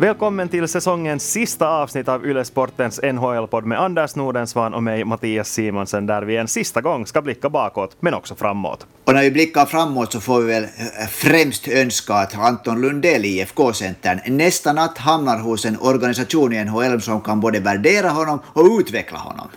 Välkommen till säsongens sista avsnitt av Ylesportens NHL-podd med Anders Nordensvan och mig Mattias Simonsen där vi en sista gång ska blicka bakåt men också framåt. Och när vi blickar framåt så får vi väl eh, främst önska att Anton Lundell i IFK-centern nästa natt hamnar hos en organisation i NHL som kan både värdera honom och utveckla honom.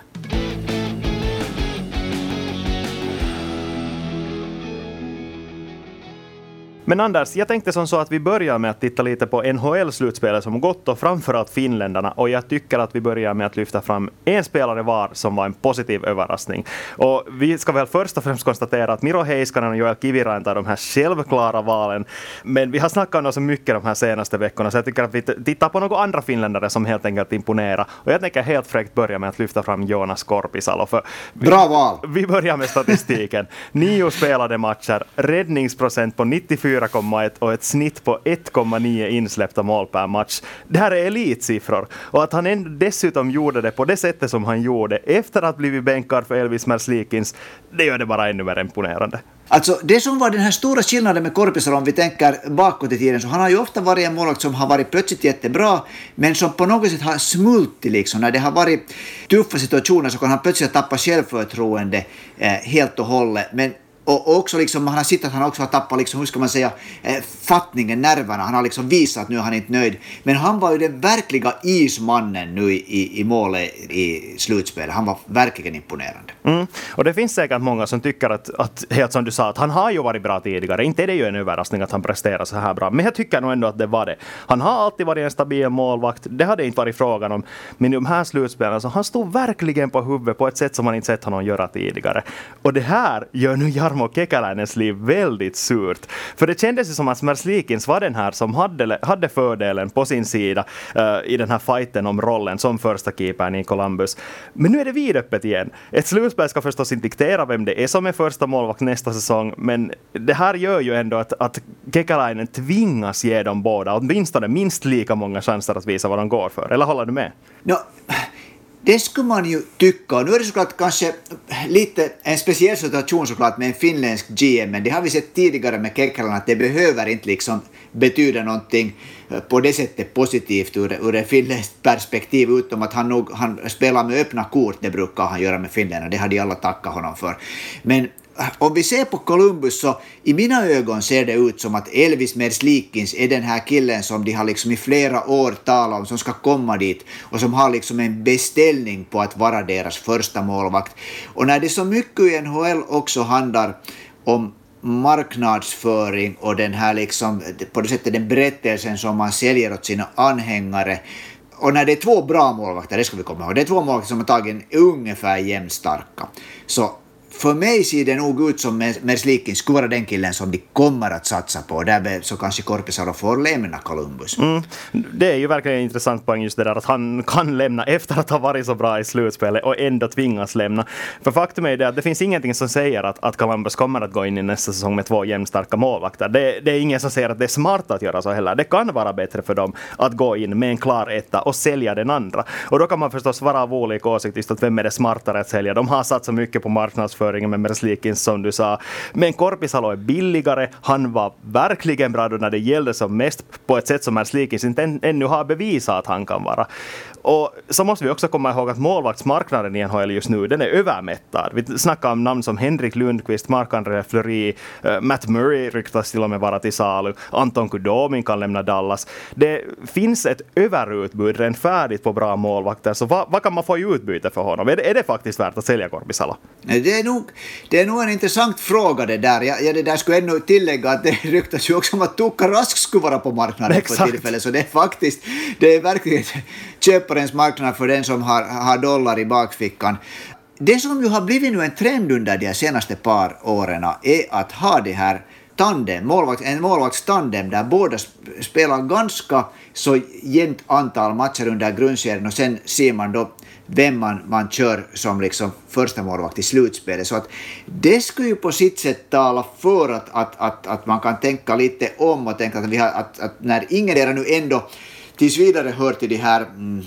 Men Anders, jag tänkte som så att vi börjar med att titta lite på NHL-slutspelet som gått och framförallt finländarna. Och jag tycker att vi börjar med att lyfta fram en spelare var som var en positiv överraskning. Och vi ska väl först och främst konstatera att Miro Heiskanen och Joel Kiviranta är de här självklara valen. Men vi har snackat om dem så mycket de här senaste veckorna så jag tycker att vi tittar på några andra finländare som helt enkelt imponerar. Och jag tänker helt fräckt börja med att lyfta fram Jonas Korpisalo. För vi, Bra val! Vi börjar med statistiken. Nio spelade matcher, räddningsprocent på 94 4,1 och ett snitt på 1,9 insläppta mål per match. Det här är elitsiffror. Och att han dessutom gjorde det på det sättet som han gjorde efter att ha blivit bänkad för Elvis Merslikins, det gör det bara ännu mer imponerande. Alltså det som var den här stora skillnaden med Korpisalo om vi tänker bakåt i tiden, så han har ju ofta varit en målvakt som har varit plötsligt jättebra, men som på något sätt har smultit liksom. När det har varit tuffa situationer så kan han plötsligt tappa självförtroende eh, helt och hållet. Men och också liksom, han har sett att han också har tappat, liksom, hur ska man säga, eh, fattningen, nerverna. Han har liksom visat att nu är han inte nöjd. Men han var ju den verkliga ismannen nu i, i målet i slutspelet. Han var verkligen imponerande. Mm. Och det finns säkert många som tycker att, att, helt som du sa, att han har ju varit bra tidigare. Inte är det ju en överraskning att han presterar så här bra. Men jag tycker nog ändå att det var det. Han har alltid varit en stabil målvakt. Det hade inte varit frågan om. Men i de här slutspelen så han stod verkligen på huvudet på ett sätt som man inte sett honom göra tidigare. Och det här gör nu Jarmo Kekäläinens liv väldigt surt. För det kändes ju som att Smerslikins var den här som hade, hade fördelen på sin sida uh, i den här fighten om rollen som första keepern i Columbus. Men nu är det vidöppet igen. Ett slutspel ska förstås inte diktera vem det är som är första målvakt nästa säsong, men det här gör ju ändå att, att Kekäläinen tvingas ge dem båda åtminstone minst lika många chanser att visa vad de går för. Eller håller du med? No det skulle man ju tycka. Nu är det såklart kanske lite en speciell situation såklart med en finländsk GM, men det har vi sett tidigare med Kekkalan att det behöver inte liksom betyda någonting eh, på det sättet positivt ur, ur ett finländskt perspektiv, utom att han, nog, han spelar med öppna kort, det brukar han göra med finländarna, det hade alla tackat honom för. Men om vi ser på Columbus så i mina ögon ser det ut som att Elvis Merslikins är den här killen som de har liksom i flera år talat om som ska komma dit och som har liksom en beställning på att vara deras första målvakt. Och när det så mycket i NHL också handlar om marknadsföring och den här liksom, på det sättet den berättelsen som man säljer åt sina anhängare och när det är två bra målvakter, det ska vi komma ihåg, det är två målvakter som har tagit ungefär jämnstarka, så för mig ser det nog ut som Merslikin skulle vara den killen som de kommer att satsa på. Därmed så kanske Korpisalo får lämna Columbus. Mm. Det är ju verkligen en intressant poäng just det där att han kan lämna efter att ha varit så bra i slutspelet och ändå tvingas lämna. För faktum är det att det finns ingenting som säger att, att Columbus kommer att gå in i nästa säsong med två jämnstarka målvakter. Det, det är ingen som säger att det är smart att göra så heller. Det kan vara bättre för dem att gå in med en klar etta och sälja den andra. Och då kan man förstås vara av olika åsikt just att vem är det smartare att sälja. De har satsat så mycket på marknadsföring marknadsföringen med Merslikins som du sa. Men Korpisalo är billigare. Han var verkligen bra då när det gällde som mest på ett sätt som Merslikins inte ännu har bevisat att han kan vara. Och så måste vi också komma ihåg att målvaktsmarknaden i NHL just nu, den är övermättad. Vi snackar om namn som Henrik Lundqvist, Marc-André Fleury, uh, Matt Murray ryktas till och med vara till salu, Anton Kudomin kan lämna Dallas. Det finns ett överutbud rent färdigt på bra målvakter, så vad, vad kan man få i utbyte för honom? Är det, är det faktiskt värt att sälja Korpisalo? Det är nog, det är nog en intressant fråga det där. Jag, jag det där skulle ännu tillägga att det ryktas ju också om att Tuukka Rask skulle vara på marknaden Exakt. för tillfället, så det är faktiskt, det är verkligen köparens marknad för den som har, har dollar i bakfickan. Det som ju har blivit nu en trend under de senaste par åren är att ha det här tandem, målvakt, en målvaktstandem där båda spelar ganska så jämnt antal matcher under grundserien och sen ser man då vem man, man kör som liksom första målvakt i slutspelet. Så att det skulle ju på sitt sätt tala för att, att, att, att man kan tänka lite om och tänka att, vi har, att, att när ingen nu ändå tills vidare hör till de här mm,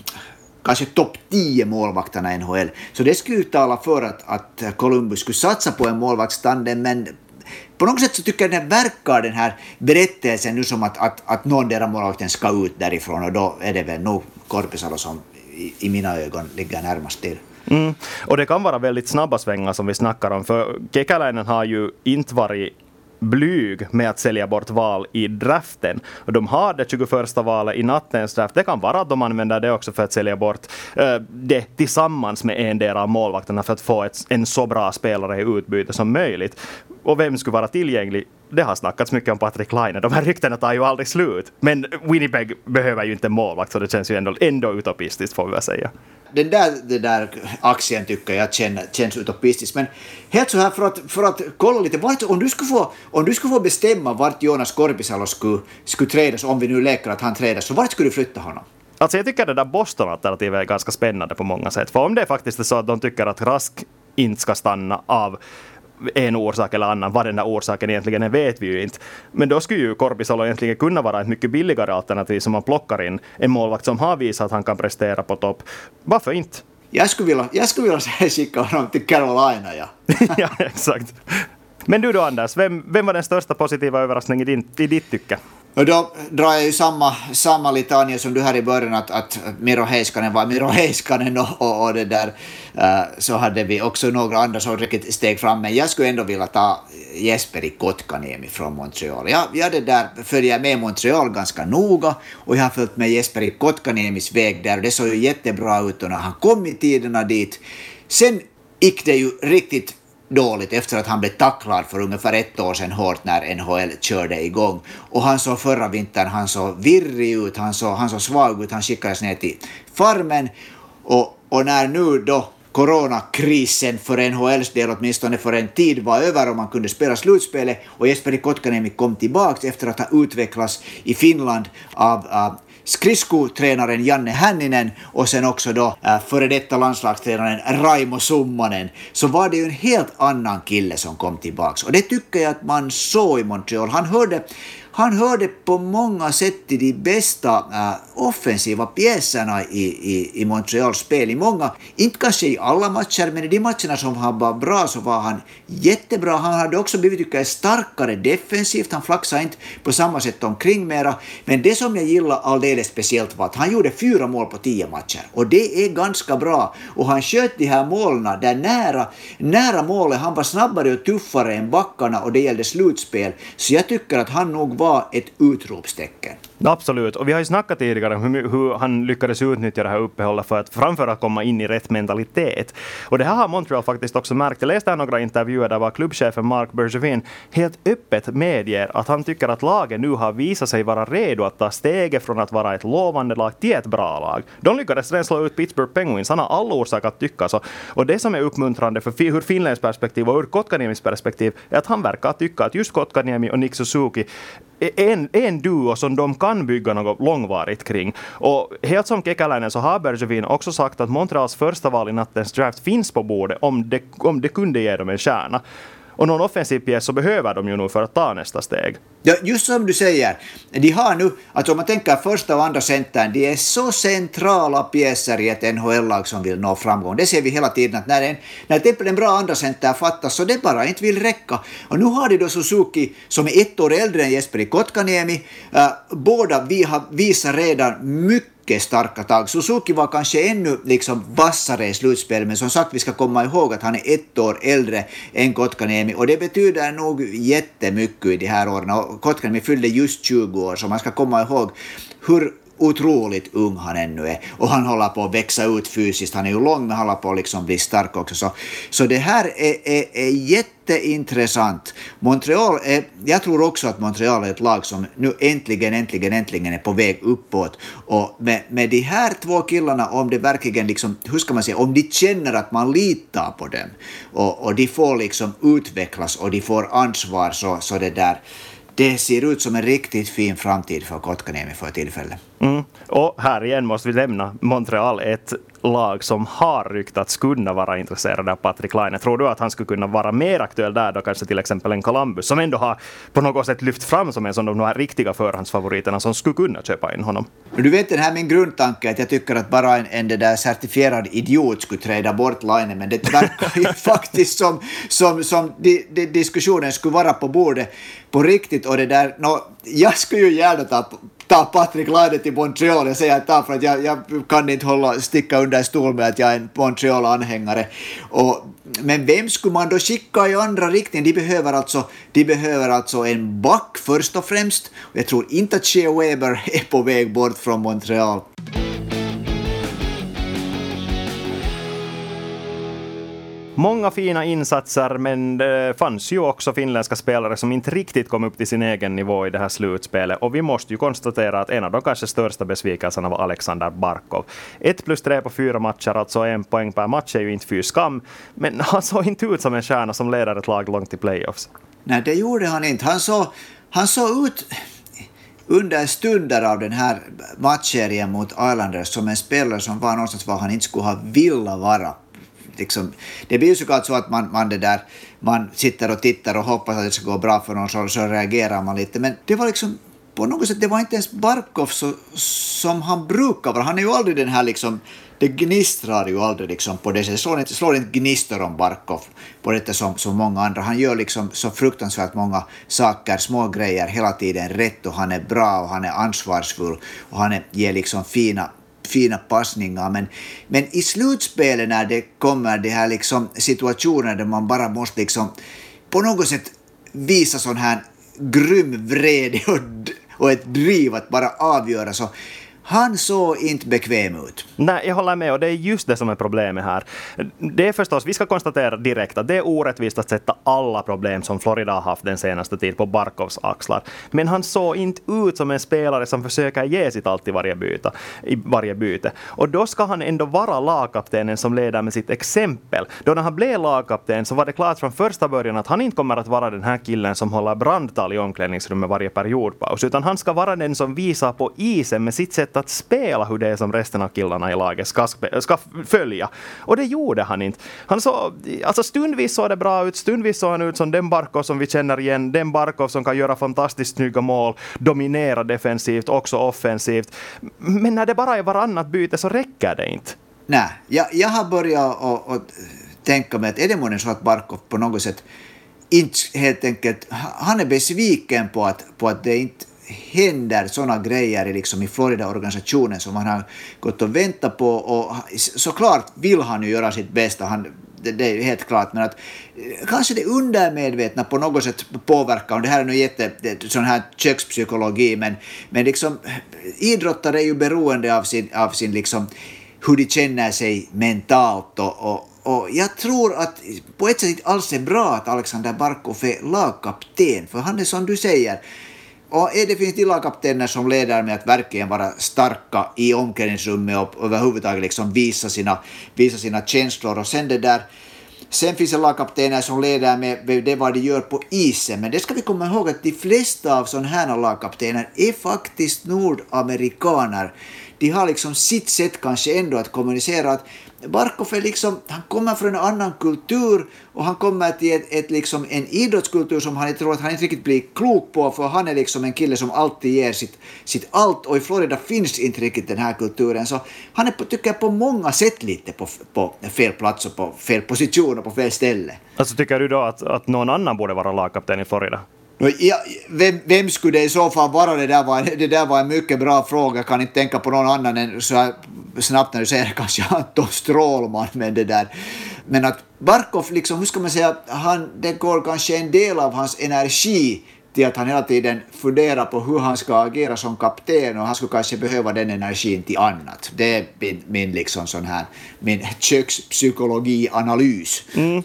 kanske topp 10 målvakterna i NHL. Så det skulle ju tala för att, att Columbus skulle satsa på en målvaktstandem, men på något sätt så tycker jag den verkar den här berättelsen nu som att, att, att någon deras målvakten ska ut därifrån och då är det väl nog Korpisalo som i, i mina ögon ligger närmast till. Mm. Och det kan vara väldigt snabba svängar som vi snackar om, för Kekäläinen har ju inte varit blyg med att sälja bort val i draften. Och de har det 21 valet i nattens draft. Det kan vara att de använder det också för att sälja bort uh, det tillsammans med en del av målvakterna för att få ett, en så bra spelare i utbyte som möjligt. Och vem skulle vara tillgänglig? Det har snackats mycket om Patrik Laine. De här ryktena tar ju aldrig slut. Men Winnipeg behöver ju inte målvakt så det känns ju ändå, ändå utopistiskt får vi väl säga den där, den där aktien tycker jag känner, känns utopistisk. Men helt så här för att, för att kolla lite, vart, om, du skulle få, om du skulle få bestämma vart Jonas Korpisalo skulle, skulle trädas, om vi nu leker att han trädas, så vart skulle du flytta honom? Alltså jag tycker det där Boston-alternativet är ganska spännande på många sätt. För om det faktiskt är så att de tycker att Rask inte ska stanna av en orsak eller annan. Vad den där orsaken egentligen är vet vi ju inte. Men då skulle ju Korpisalo egentligen kunna vara ett mycket billigare alternativ som man plockar in. En målvakt som har visat att han kan prestera på topp. Varför inte? Jag skulle vilja, jag skulle vilja skicka honom till Carolina, ja. ja, exakt. Men du då Anders, vem, vem var den största positiva överraskningen i, din, i ditt tycke? Och då drar jag ju samma, samma litania som du här i början, att, att Miro Heiskanen var Miro Heiskanen och, och, och det där. Uh, så hade vi också några andra som riktigt steg fram, men jag skulle ändå vilja ta Jesperi Kotkaniemi från Montreal. Jag, jag det där följer med Montreal ganska noga och jag har följt med Jesperi Kotkaniemis väg där och det såg ju jättebra ut och när han kom i tiderna dit. Sen gick det ju riktigt dåligt efter att han blev tacklad för ungefär ett år sedan hårt när NHL körde igång. Och han såg förra vintern, han såg virrig ut, han såg, han såg svag ut, han skickades ner till farmen. Och, och när nu då coronakrisen för NHLs del åtminstone för en tid var över och man kunde spela slutspelet och Jesperi Kotkaniemi kom tillbaka efter att ha utvecklats i Finland av, av skridskotränaren Janne Hänninen och sen också då äh, före detta landslagstränaren Raimo Summanen, så var det ju en helt annan kille som kom tillbaks. Och det tycker jag att man såg i Montreal. Han hörde han hörde på många sätt till de bästa äh, offensiva pjäserna i, i, i Montreals spel. I många, inte kanske i alla matcher, men i de matcherna som han var bra så var han jättebra. Han hade också blivit tycker jag, starkare defensivt. Han flaxade inte på samma sätt omkring mera. Men det som jag gillar alldeles speciellt var att han gjorde fyra mål på tio matcher. Och det är ganska bra. Och han sköt de här målen där nära, nära målet. Han var snabbare och tuffare än backarna och det gällde slutspel. Så jag tycker att han nog var var ett utropstecken. Absolut, och vi har ju snackat tidigare om hur, hur, han lyckades utnyttja det här uppehållet för att framförallt komma in i rätt mentalitet. Och det här har Montreal faktiskt också märkt. Jag läste här några intervjuer där var klubbchefen Mark Bergevin helt öppet medger att han tycker att laget nu har visat sig vara redo att ta steget från att vara ett lovande lag till ett bra lag. De lyckades redan slå ut Pittsburgh Penguins, han har all orsak att tycka så. Och det som är uppmuntrande för ur Finlands perspektiv och ur Kotkaniemis perspektiv är att han verkar tycka att just Kotkaniemi och Nick Suzuki en, en duo som de kan bygga något långvarigt kring. Och helt som Kekäläinen så har Bergevin också sagt att Montreals första val i nattens draft finns på bordet om det, om det kunde ge dem en stjärna. Och någon offensiv pjäs så behöver de ju nu för att ta nästa steg. Ja, just som du säger, de har nu, alltså om man tänker första och andra centern, de är så centrala pjäser i ett NHL-lag som vill nå framgång. Det ser vi hela tiden att när en, när en bra andra center fattas så det bara inte vill räcka. Och nu har de då Suzuki som är ett år äldre än Jesperi Kotkaniemi. Uh, båda vi har visat redan mycket mycket starka tag. Suzuki var kanske ännu liksom vassare i slutspelet, men som sagt, vi ska komma ihåg att han är ett år äldre än Kotkaniemi och det betyder nog jättemycket i de här åren. Och Kotkaniemi fyllde just 20 år, så man ska komma ihåg hur otroligt ung han ännu är. Och han håller på att växa ut fysiskt. Han är ju lång men håller på att liksom bli stark också. Så, så det här är, är, är jätteintressant. Montreal är, jag tror också att Montreal är ett lag som nu äntligen, äntligen, äntligen är på väg uppåt. Och med, med de här två killarna, om det verkligen liksom, hur ska man säga, om de känner att man litar på dem och, och de får liksom utvecklas och de får ansvar så, så det där det ser ut som en riktigt fin framtid för Kotkaniemi för tillfället. Mm. Och här igen måste vi lämna Montreal, ett lag som har ryktats kunna vara intresserade av Patrik Laine. Tror du att han skulle kunna vara mer aktuell där då kanske till exempel en Columbus som ändå har på något sätt lyft fram som en som de här riktiga förhandsfavoriterna som skulle kunna köpa in honom? Du vet den här min grundtanke att jag tycker att bara en, en det där certifierad idiot skulle träda bort Laine men det verkar ju faktiskt som, som, som di, di, diskussionen skulle vara på bordet på riktigt och det där, no, jag skulle ju gärna ta ta Patrik Laine till Montreal. Jag säger ta för att jag, jag kan inte hålla, sticka under stol med att jag är en Montreal-anhängare. men vem skulle man då skicka i andra riktningen? De behöver alltså, de behöver alltså en back först och främst. Jag tror inte att Shea Weber är på väg bort från Montreal. Många fina insatser, men det fanns ju också finländska spelare som inte riktigt kom upp till sin egen nivå i det här slutspelet. Och vi måste ju konstatera att en av de kanske största besvikelserna var Alexander Barkov. Ett plus tre på fyra matcher, alltså en poäng per match, är ju inte fy skam. Men han såg inte ut som en stjärna som leder ett lag långt i playoffs. Nej, det gjorde han inte. Han såg, han såg ut under stunder av den här matchserien mot Islanders som en spelare som var någonstans var han inte skulle ha vilja vara liksom, det blir ju såklart så att man, man, det där, man sitter och tittar och hoppas att det ska gå bra för någon, så, så reagerar man lite. Men det var liksom på något sätt, det var inte ens Barkov så, som han brukar vara. Han är ju aldrig den här liksom, det gnistrar ju aldrig liksom på det sättet. Slår inte, slår inte gnistor om Barkov på det som, som många andra. Han gör liksom så fruktansvärt många saker, små grejer hela tiden rätt och han är bra och han är ansvarsfull och han är, ger liksom fina fina passningar, men, men i slutspelet när det kommer de här liksom situationer där man bara måste liksom på något sätt visa sån här grym vrede och, och ett driv att bara avgöra så han såg inte bekväm ut. Nej, jag håller med och det är just det som är problemet här. Det är förstås, vi ska konstatera direkt att det är orättvist att sätta alla problem som Florida har haft den senaste tiden på Barkovs axlar. Men han såg inte ut som en spelare som försöker ge sitt allt i varje byte. I varje byte. Och då ska han ändå vara lagkaptenen som leder med sitt exempel. Då när han blev lagkapten så var det klart från första början att han inte kommer att vara den här killen som håller brandtal i omklädningsrummet varje periodpaus, utan han ska vara den som visar på isen med sitt sätt att spela hur det är som resten av killarna i laget ska, ska följa. Och det gjorde han inte. Han så, alltså stundvis såg det bra ut, stundvis såg han ut som den Barkov som vi känner igen, den Barkov som kan göra fantastiskt snygga mål, dominera defensivt, också offensivt. Men när det bara är varannat byte så räcker det inte. Nej, jag, jag har börjat och, och tänka mig att är det månne så att Barkov på något sätt inte helt enkelt, han är besviken på att, på att det inte händer sådana grejer liksom i Florida-organisationen som han har gått och väntat på. Och såklart vill han ju göra sitt bästa, han, det, det är helt klart, men att eh, kanske det undermedvetna på något sätt påverkar, och det här är nu jätte, sån här kökspsykologi, men, men liksom eh, idrottare är ju beroende av sin, av sin liksom, hur de känner sig mentalt och, och och jag tror att på ett sätt inte alls är bra att Alexander Barkov är lagkapten, för han är som du säger, och det finns lagkaptener som leder med att verkligen vara starka i omklädningsrummet och överhuvudtaget liksom visa, sina, visa sina känslor. Och sen det där Sen finns det lagkaptener som leder med det vad de gör på isen, men det ska vi komma ihåg att de flesta av sådana här lagkaptener är faktiskt nordamerikaner. De har liksom sitt sätt kanske ändå att kommunicera att Barkov är liksom, han kommer från en annan kultur och han kommer till ett, ett liksom en idrottskultur som han tror att han inte riktigt blir klok på för han är liksom en kille som alltid ger sitt, sitt allt och i Florida finns inte riktigt den här kulturen så han är på, tycker jag på många sätt lite på, på fel plats och på fel position och på fel ställe. Alltså tycker du då att, att någon annan borde vara lagkapten i Florida? Ja, vem, vem, skulle det i så fall vara? Det där, var, det där var en mycket bra fråga. Jag kan inte tänka på någon annan än så här, snabbt när du säger kanske Anton Strålman. Men, det där. men att Barkov, liksom, hur ska man säga, han, det går kanske en del av hans energi till att han hela tiden funderar på hur han ska agera som kapten och han skulle kanske behöva den energin till annat. Det är min, min liksom sån här, min kökspsykologianalys. Mm.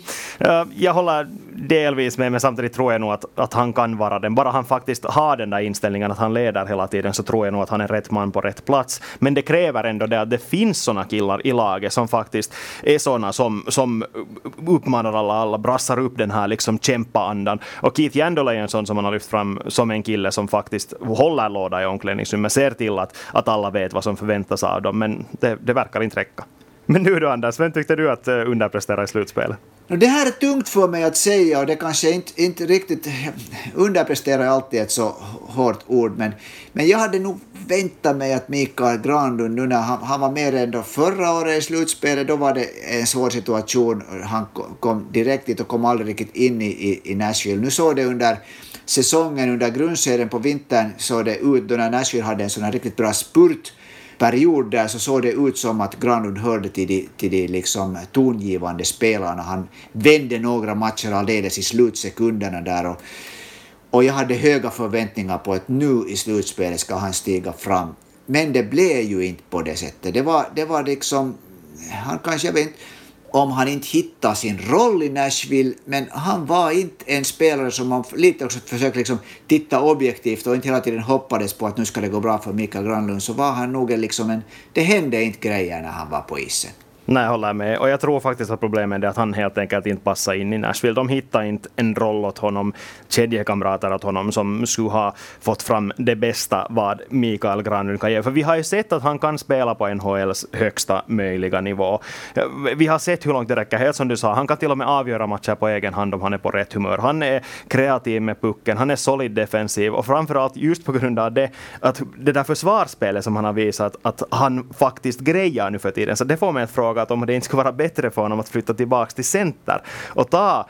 Jag håller delvis med, men samtidigt tror jag nog att, att han kan vara den. Bara han faktiskt har den där inställningen att han leder hela tiden så tror jag nog att han är rätt man på rätt plats. Men det kräver ändå det att det finns såna killar i laget som faktiskt är såna som, som uppmanar alla, alla brassar upp den här liksom kämpaandan. Och Keith Jandol är en sån som man har lyft fram som en kille som faktiskt håller låda i omklädningsrummet, ser till att, att alla vet vad som förväntas av dem, men det, det verkar inte räcka. Men nu då Anders, vem tyckte du att eh, underpresterade underprestera i slutspelet? Det här är tungt för mig att säga och det kanske inte, inte riktigt... underpresterar är alltid ett så hårt ord, men, men jag hade nog väntat mig att Mikael Granlund, nu när han, han var med redan förra året i slutspelet, då var det en svår situation. Han kom direkt dit och kom aldrig riktigt in i, i, Nashville. Nu såg det under säsongen, under grundserien på vintern, såg det ut då när Nashville hade en sån här riktigt bra spurt period där så såg det ut som att Granlund hörde till de, till de liksom tongivande spelarna. Han vände några matcher alldeles i slutsekunderna där och, och jag hade höga förväntningar på att nu i slutspelet ska han stiga fram. Men det blev ju inte på det sättet. Det var, det var liksom, han kanske, jag vet inte, om han inte hittar sin roll i Nashville, men han var inte en spelare som man lite också försökte liksom titta objektivt och inte hela tiden hoppades på att nu ska det gå bra för Mikael Granlund, så var han nog liksom en... Det hände inte grejer när han var på isen. Nej, jag håller med. Och jag tror faktiskt att problemet är att han helt enkelt inte passar in i Nashville. De hittar inte en roll åt honom, kedjekamrater åt honom, som skulle ha fått fram det bästa vad Mikael Granlund kan ge. För vi har ju sett att han kan spela på NHLs högsta möjliga nivå. Vi har sett hur långt det räcker. Helt som du sa, han kan till och med avgöra matcher på egen hand om han är på rätt humör. Han är kreativ med pucken, han är solid defensiv och framförallt just på grund av det, att det där försvarsspelet som han har visat att han faktiskt grejar nu för tiden. Så det får mig att fråga frågat om det inte skulle vara bättre för honom att flytta tillbaka till center och ta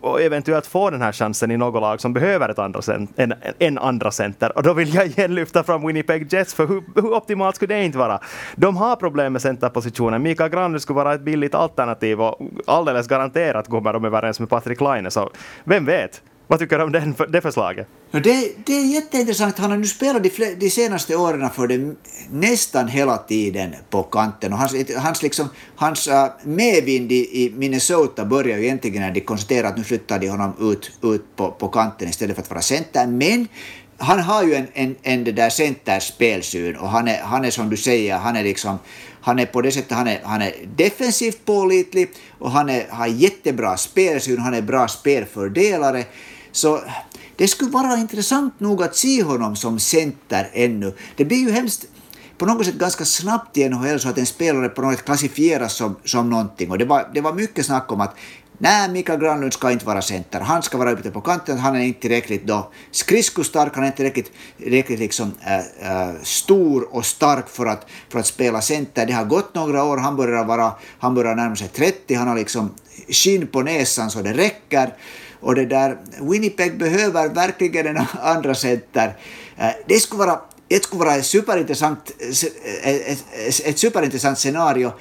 och eventuellt få den här chansen i något lag som behöver ett andra center, en, en andra center. Och då vill jag igen lyfta fram Winnipeg Jets, för hur, hur optimalt skulle det inte vara? De har problem med centerpositionen. Mikael Granlund skulle vara ett billigt alternativ och alldeles garanterat kommer de överens med Patrik Laine, så vem vet? Vad tycker du om den, det förslaget? det, det är jätteintressant. Han har nu spelat de, de senaste åren för det nästan hela tiden på kanten. Och hans, hans, liksom, hans uh, medvind i, i Minnesota börjar ju egentligen när de konstaterar att nu flyttar de honom ut, ut på, på kanten istället för att vara center. Men han har ju en, en, en det där centerspelsyn och han är, han är som du säger, han är liksom han är på det sättet, han är, han är defensivt pålitlig och han är, har jättebra spelsyn, han är bra spelfördelare. Så det skulle vara intressant nog att se honom som center ännu. Det blir ju hemskt på något sätt ganska snabbt i NHL så att en spelare på något sätt klassifieras som, som någonting. Och det var, det var mycket snack om att Nej, Mikael Granlund ska inte vara center. Han ska vara ute på kanten. Han är inte tillräckligt då skridskostark, han är inte tillräckligt, tillräckligt liksom, äh, äh, stor och stark för att, för att spela center. Det har gått några år, han börjar, vara, han börjar närma sig 30, han har liksom skinn på näsan så det räcker. Och det där, Winnipeg behöver verkligen en andra center. Eh, det skulle vara, det skulle vara ett superintressant, ett, ett superintressant scenario.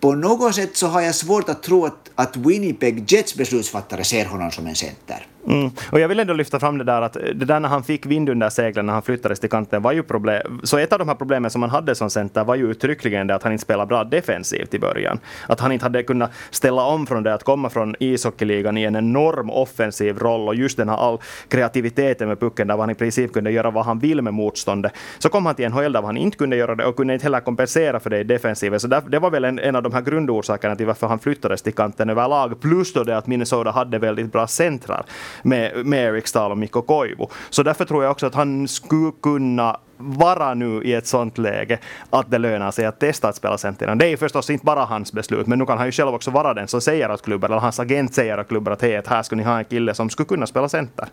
På något sätt så har jag svårt att tro att, att Winnipeg Jets beslutsfattare ser honom som en center. Mm. Och jag vill ändå lyfta fram det där att eh, det där när han fick vind under seglen när han flyttades till kanten var ju problem. Så ett av de här problemen som han hade som center var ju uttryckligen det att han inte spelade bra defensivt i början. Att han inte hade kunnat ställa om från det att komma från ishockeyligan i en enorm offensiv roll och just den här all kreativiteten med pucken där han i princip kunde göra vad han vill med motståndet. Så kom han till NHL där han inte kunde göra det och kunde inte heller kompensera för det i defensiven. Så där, det var väl en, en av de här grundorsakerna till varför han flyttades till kanten överlag. Plus då det att Minnesota hade väldigt bra centrar med, med Erik Stahl och Mikko Koivu. Så därför tror jag också att han skulle kunna vara nu i ett sånt läge att det lönar sig att testa att spela center. Det är ju förstås inte bara hans beslut, men nu kan han ju själv också vara den som säger åt klubbar, eller hans agent säger åt klubbar att hej, här ska ni ha en kille som skulle kunna spela center.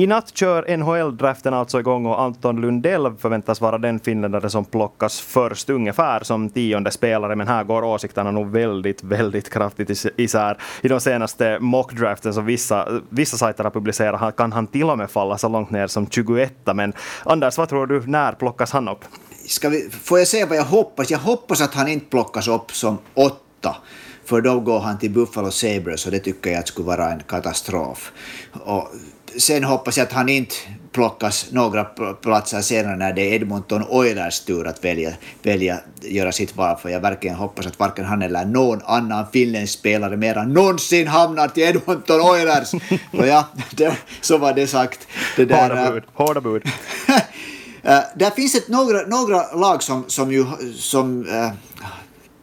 I natt kör NHL-draften alltså igång och Anton Lundell förväntas vara den finländare som plockas först, ungefär som tionde spelare. Men här går åsikterna nog väldigt, väldigt kraftigt isär. I de senaste mockdraften som vissa, vissa sajter har publicerat kan han till och med falla så långt ner som 21. Men Anders, vad tror du, när plockas han upp? Ska vi, får jag säga vad jag hoppas? Jag hoppas att han inte plockas upp som åtta för då går han till Buffalo Sabres och det tycker jag skulle vara en katastrof. Och sen hoppas jag att han inte plockas några platser senare när det är Edmonton Oilers tur att välja, välja göra sitt val, för jag verkligen hoppas att varken han eller någon annan finländsk spelare mera någonsin hamnar till Edmonton Oilers. och ja, det, så var det sagt. Det där, hårda bud. Hårda bud. Uh, där finns ett, några, några lag som, som, ju, som uh,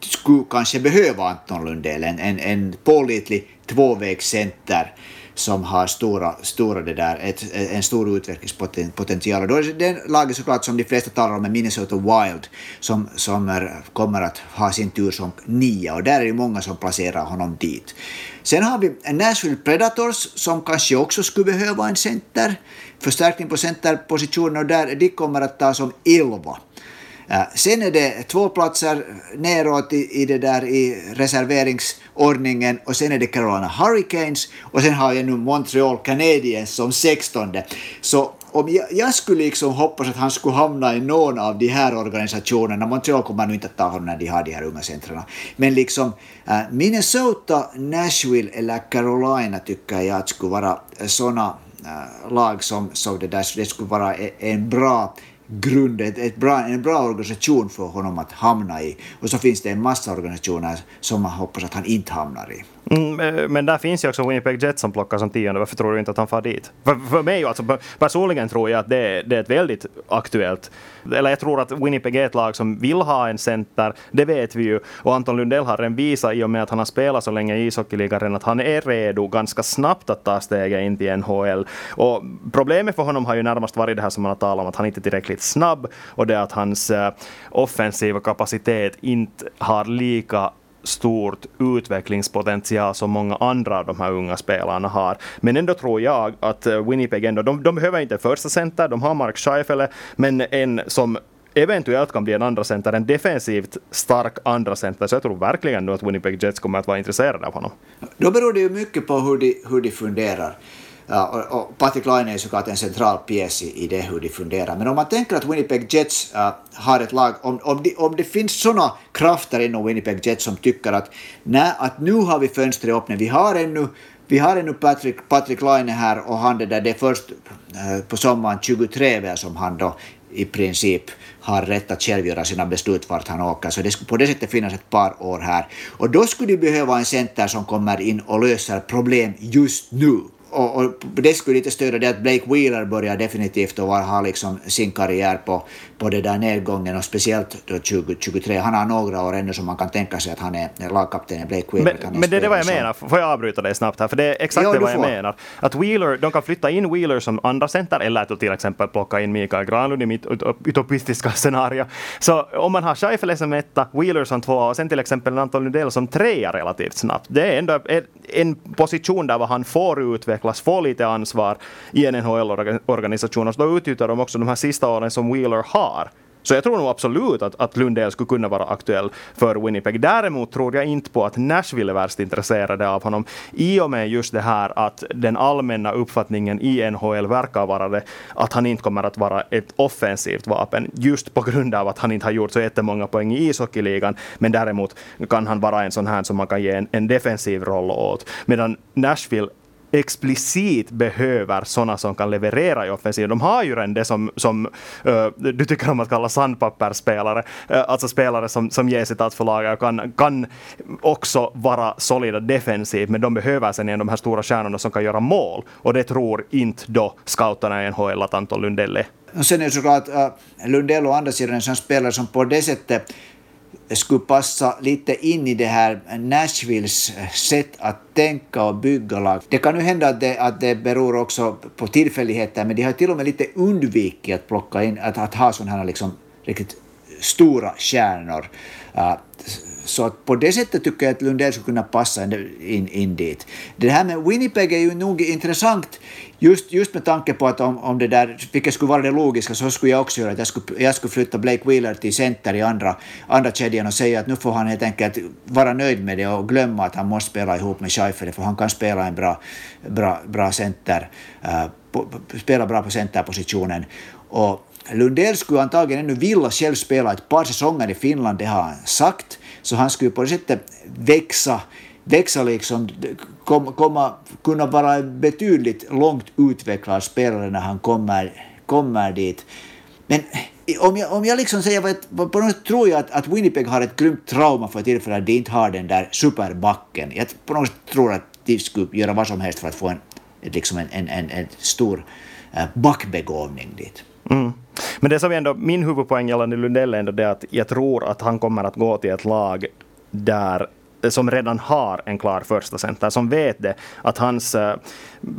skulle kanske behöva Anton Lundell, en, en, en pålitlig tvåvägscenter som har stora, stora det där, ett, en stor utvecklingspotential. Och då är det laget såklart som de flesta talar om är Minnesota Wild som, som är, kommer att ha sin tur som nia och där är det många som placerar honom dit. Sen har vi Nashville Predators som kanske också skulle behöva en center, förstärkning på centerpositionen och där de kommer att ta som elva. Eh, sen är det två platser neråt i, i, det där, i reserveringsordningen och sen är det Carolina Hurricanes och sen har jag nu Montreal Canadiens som sextonde. Så om jag, jag, skulle liksom hoppas att han skulle hamna i någon av de här organisationerna, Montreal kommer nu inte att ta honom när de har de här unga centrarna, men liksom äh, Minnesota, Nashville eller Carolina tycker jag att skulle vara sådana äh, eh, lag som, som det där, det skulle vara e, en bra grund, ett, ett bra, en bra organisation för honom att hamna i. Och så finns det en massa organisationer som man hoppas att han inte hamnar i. Mm, eh, men där finns ju också Winnipeg Jets som plockar som tionde. Varför tror du inte att han far dit? För, för mig, alltså, personligen tror jag att det, det är ett väldigt aktuellt... Eller jag tror att Winnipeg är ett lag som vill ha en center, det vet vi ju. Och Anton Lundell har redan visat, i och med att han har spelat så länge i ishockeyligan, att han är redo ganska snabbt att ta steget in till NHL. Och problemet för honom har ju närmast varit det här som man har talat om, att han inte är tillräckligt snabb och det att hans eh, offensiva kapacitet inte har lika stort utvecklingspotential som många andra av de här unga spelarna har. Men ändå tror jag att eh, Winnipeg ändå, de, de behöver inte första center, de har Mark Scheifele, men en som eventuellt kan bli en andra center, en defensivt stark andra center, så jag tror verkligen nu att Winnipeg Jets kommer att vara intresserade av honom. Då beror det ju mycket på hur de, hur de funderar. Uh, och, Patrik Laine är såklart en central pjäs i, i det hur de funderar. Men om man tänker att Winnipeg Jets uh, har ett lag, om, om, de, om det finns sådana krafter inom Winnipeg Jets som tycker att, nej, att nu har vi fönstret öppna, vi har ännu vi har ännu Patrick, Patrick Laine här och han det där, det är först uh, på sommaren 23 som han då i princip har rätt att själv göra sina beslut vart han åker. Så det skulle på det sättet finnas ett par år här. Och då skulle de behöva en center som kommer in och löser problem just nu och, och det skulle lite stödja det att Blake Wheeler börjar definitivt att ha liksom sin karriär på, på det där nedgången och speciellt då 2023. Han har några år ännu som man kan tänka sig att han är lagkapten Blake Wheeler. Men, men det är det vad jag menar, får jag avbryta dig snabbt här? För det är exakt jo, det vad jag menar. Att Wheeler, de kan flytta in Wheeler som andra center eller till exempel plocka in Mikael Granlund i mitt utopistiska scenario. Så om man har Scheifele som etta, Wheeler som tvåa och sen till exempel Anton Lundell som trea relativt snabbt. Det är ändå en position där han får utvecklas, får lite ansvar i en NHL-organisation. Och då utnyttjar de också de här sista åren som Wheeler har så jag tror nog absolut att, att Lundell skulle kunna vara aktuell för Winnipeg. Däremot tror jag inte på att Nashville är värst intresserade av honom i och med just det här att den allmänna uppfattningen i NHL verkar vara det att han inte kommer att vara ett offensivt vapen just på grund av att han inte har gjort så jättemånga poäng i ishockeyligan. Men däremot kan han vara en sån här som man kan ge en, en defensiv roll åt. Medan Nashville explicit behöver sådana som kan leverera i offensiven. De har ju redan det som, som uh, du tycker om att kalla sandpappersspelare, uh, alltså spelare som, som ger sitt allt för laget och kan, kan också vara solida defensivt, men de behöver sen igen de här stora stjärnorna som kan göra mål. Och det tror inte då scouterna i NHL att Anton Lundell är. Och sen är det såklart uh, Lundell å andra sidan en sån spelare som på det sättet skulle passa lite in i det här Nashvilles eh, sätt att tänka och bygga lag. Det kan ju hända att det, att det beror också på tillfälligheter, men de har till och med lite undvikit att plocka in, att, att ha sådana här liksom riktigt stora stjärnor. Uh, så att på det sättet tycker jag att Lundell skulle kunna passa in, in dit. Det här med Winnipeg är ju nog intressant just, just med tanke på att om, om det där, vilket skulle vara det logiska, så skulle jag också göra att jag skulle, jag skulle flytta Blake Wheeler till center i andra, andra kedjan och säga att nu får han helt enkelt vara nöjd med det och glömma att han måste spela ihop med Scheifele, för han kan spela en bra, bra, bra center, äh, på, spela bra på centerpositionen. Och Lundell skulle antagligen ännu vilja själv spela ett par säsonger i Finland, det har han sagt, så han skulle på det sättet växa växa liksom, kom, komma, kunna vara en betydligt långt utvecklad spelare när han kommer, kommer dit. Men om jag, om jag liksom säger att på något sätt tror jag att, att Winnipeg har ett grymt trauma för tillfället att de inte har den där superbacken. Jag på något sätt tror att de skulle göra vad som helst för att få en, liksom en, en, en, en stor eh, backbegåvning dit. Mm. Men det som ändå, min huvudpoäng gällande Lundell är ändå det att jag tror att han kommer att gå till ett lag där som redan har en klar första center, som vet det, att hans eh,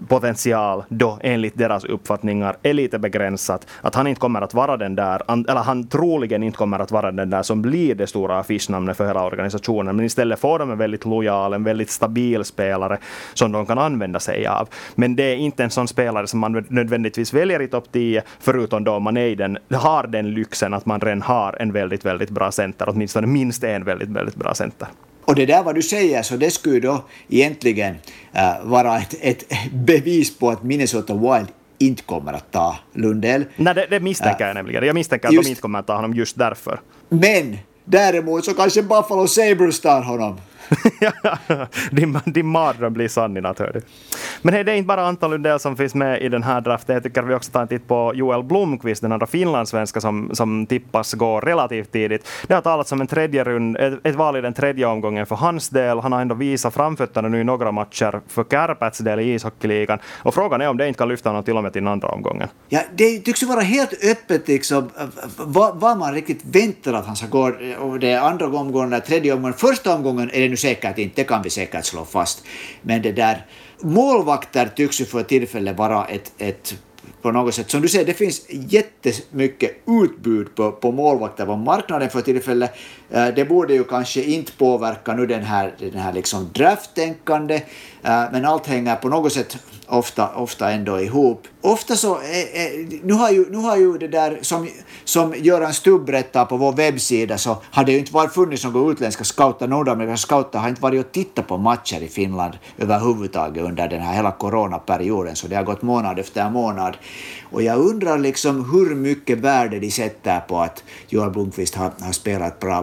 potential då enligt deras uppfattningar är lite begränsat, att han inte kommer att vara den där, eller han troligen inte kommer att vara den där som blir det stora affischnamnet för hela organisationen, men istället får de en väldigt lojal, en väldigt stabil spelare som de kan använda sig av. Men det är inte en sån spelare som man nödvändigtvis väljer i topp 10, förutom då man är den, har den lyxen att man redan har en väldigt, väldigt bra center, åtminstone minst en väldigt, väldigt bra center. Och det där vad du säger, så det skulle då egentligen äh, vara ett, ett bevis på att Minnesota Wild inte kommer att ta Lundell. Nej, det, det misstänker äh, jag nämligen. Jag misstänker att just, de inte kommer att ta honom just därför. Men däremot så kanske Buffalo Sabres tar honom. din, din mardröm blir sann i natt, hör Men hej, det är inte bara Anton Lundell som finns med i den här draften. Jag tycker vi också tar en titt på Joel Blomqvist, den andra finlandssvenska som, som tippas gå relativt tidigt. Det har talats om en tredje rund, ett, ett val i den tredje omgången för hans del. Han har ändå visat framfötterna nu i några matcher för Kärpäts del i ishockeyligan. Och frågan är om det inte kan lyfta honom till och med till den andra omgången. Ja, det tycks ju vara helt öppet liksom, vad, vad man riktigt väntar att han ska gå. Och det är andra omgången, tredje omgången. Första omgången är det nu säkert inte, det kan vi säkert slå fast. Men det där, målvakter tycks ju för tillfället vara ett, ett på något sätt. Som du säger, det finns jättemycket utbud på, på målvakter på marknaden för tillfället. Eh, det borde ju kanske inte påverka nu den här, den här liksom drafttänkande, eh, men allt hänger på något sätt ofta, ofta ändå ihop. Ofta så, eh, eh, nu, har ju, nu har ju det där som, som Göran Stubb berättar på vår webbsida så har det ju inte varit funnits några utländska scouter, nordamerikanska scouter har inte varit och tittat på matcher i Finland överhuvudtaget under den här hela coronaperioden så det har gått månad efter månad. Och jag undrar liksom hur mycket värde de sätter på att Joel Blomqvist har, har spelat bra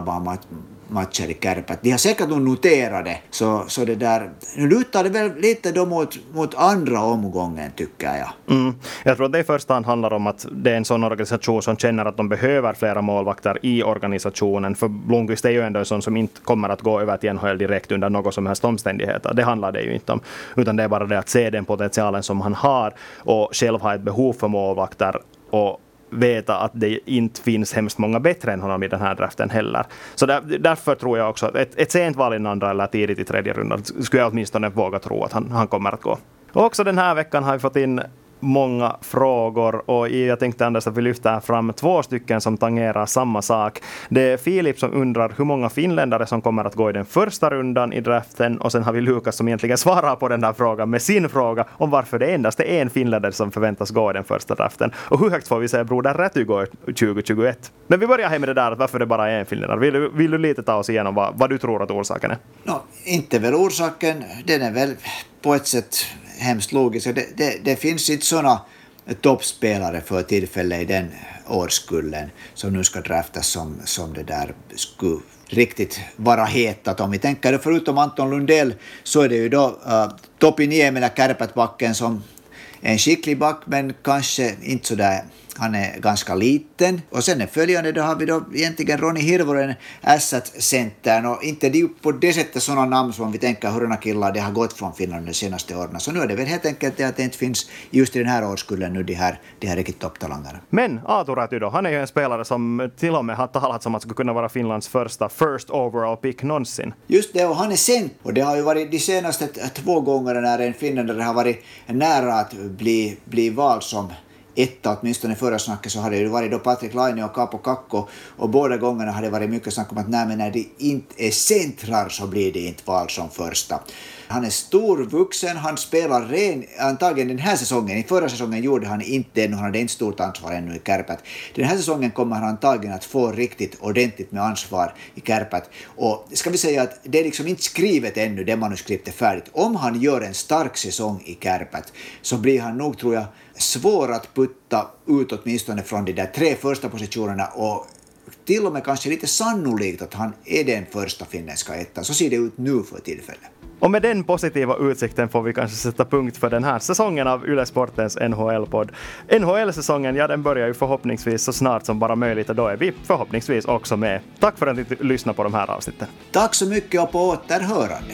matcher i Kärpät. De har säkert nog noterat det, så, så det där, nu lutar det väl lite då mot, mot andra omgången tycker jag. Mm. Jag tror att det i första hand handlar om att det är en sån organisation som känner att de behöver flera målvakter i organisationen, för Blomqvist är ju ändå en sån som inte kommer att gå över till NHL direkt under något som helst omständigheter. Det handlar det ju inte om, utan det är bara det att se den potentialen som han har och själv ha ett behov för målvakter och veta att det inte finns hemskt många bättre än honom i den här draften heller. Så där, därför tror jag också att ett, ett sent val i den andra eller tidigt i tredje rundan skulle jag åtminstone våga tro att han, han kommer att gå. Och också den här veckan har vi fått in många frågor och jag tänkte Anders att vi lyfter fram två stycken som tangerar samma sak. Det är Filip som undrar hur många finländare som kommer att gå i den första rundan i draften och sen har vi Lukas som egentligen svarar på den här frågan med sin fråga om varför det endast är en finländare som förväntas gå i den första draften. Och hur högt får vi säga Broder Räty gå 2021? Men vi börjar här med det där varför det bara är en finländare. Vill du, vill du lite ta oss igenom vad, vad du tror att orsaken är? No, inte väl orsaken, den är väl på ett sätt hemskt logiskt. Det, det, det finns inte sådana toppspelare för tillfället i den årskullen som nu ska draftas som, som det där skulle riktigt vara hetat. Om vi tänker förutom Anton Lundell så är det ju då uh, Topi Niemelä, Kärpät-backen som en skicklig back men kanske inte sådär han är ganska liten. Och sen är följande, då har vi då egentligen Ronny Hirvonen, Ässät-centern. Och inte det på det sättet sådana namn som vi tänker hurdana killar det har gått från Finland de senaste åren. Så nu är det väl helt enkelt det att det inte finns just i den här årskullen nu de här, de här riktigt topptalangerna. Men Aatu Räty han är ju en spelare som till och med har talats om att skulle kunna vara Finlands första first overall pick någonsin. Just det, och han är cent. Och det har ju varit de senaste två gångerna när en finländare har varit nära att bli, bli vald som etta, åtminstone i förra snacket så hade det varit då Patrik Laine och Capo Kakko och båda gångerna hade det varit mycket snack om att nej, men när det inte är centrar så blir det inte val som första. Han är storvuxen, han spelar ren, antagligen den här säsongen, i förra säsongen gjorde han inte det, han hade inte stort ansvar ännu i Kärpät. Den här säsongen kommer han antagligen att få riktigt ordentligt med ansvar i Kärpät. Och ska vi säga att det är liksom inte skrivet ännu, det manuskriptet färdigt. Om han gör en stark säsong i Kärpät så blir han nog, tror jag, svår att putta ut åtminstone från de där tre första positionerna och till och med kanske lite sannolikt att han är den första finländska ettan. Så ser det ut nu för tillfället. Och med den positiva utsikten får vi kanske sätta punkt för den här säsongen av Yle Sportens NHL-podd. NHL-säsongen, ja den börjar ju förhoppningsvis så snart som bara möjligt och då är vi förhoppningsvis också med. Tack för att ni lyssnade på de här avsnitten. Tack så mycket och på återhörande.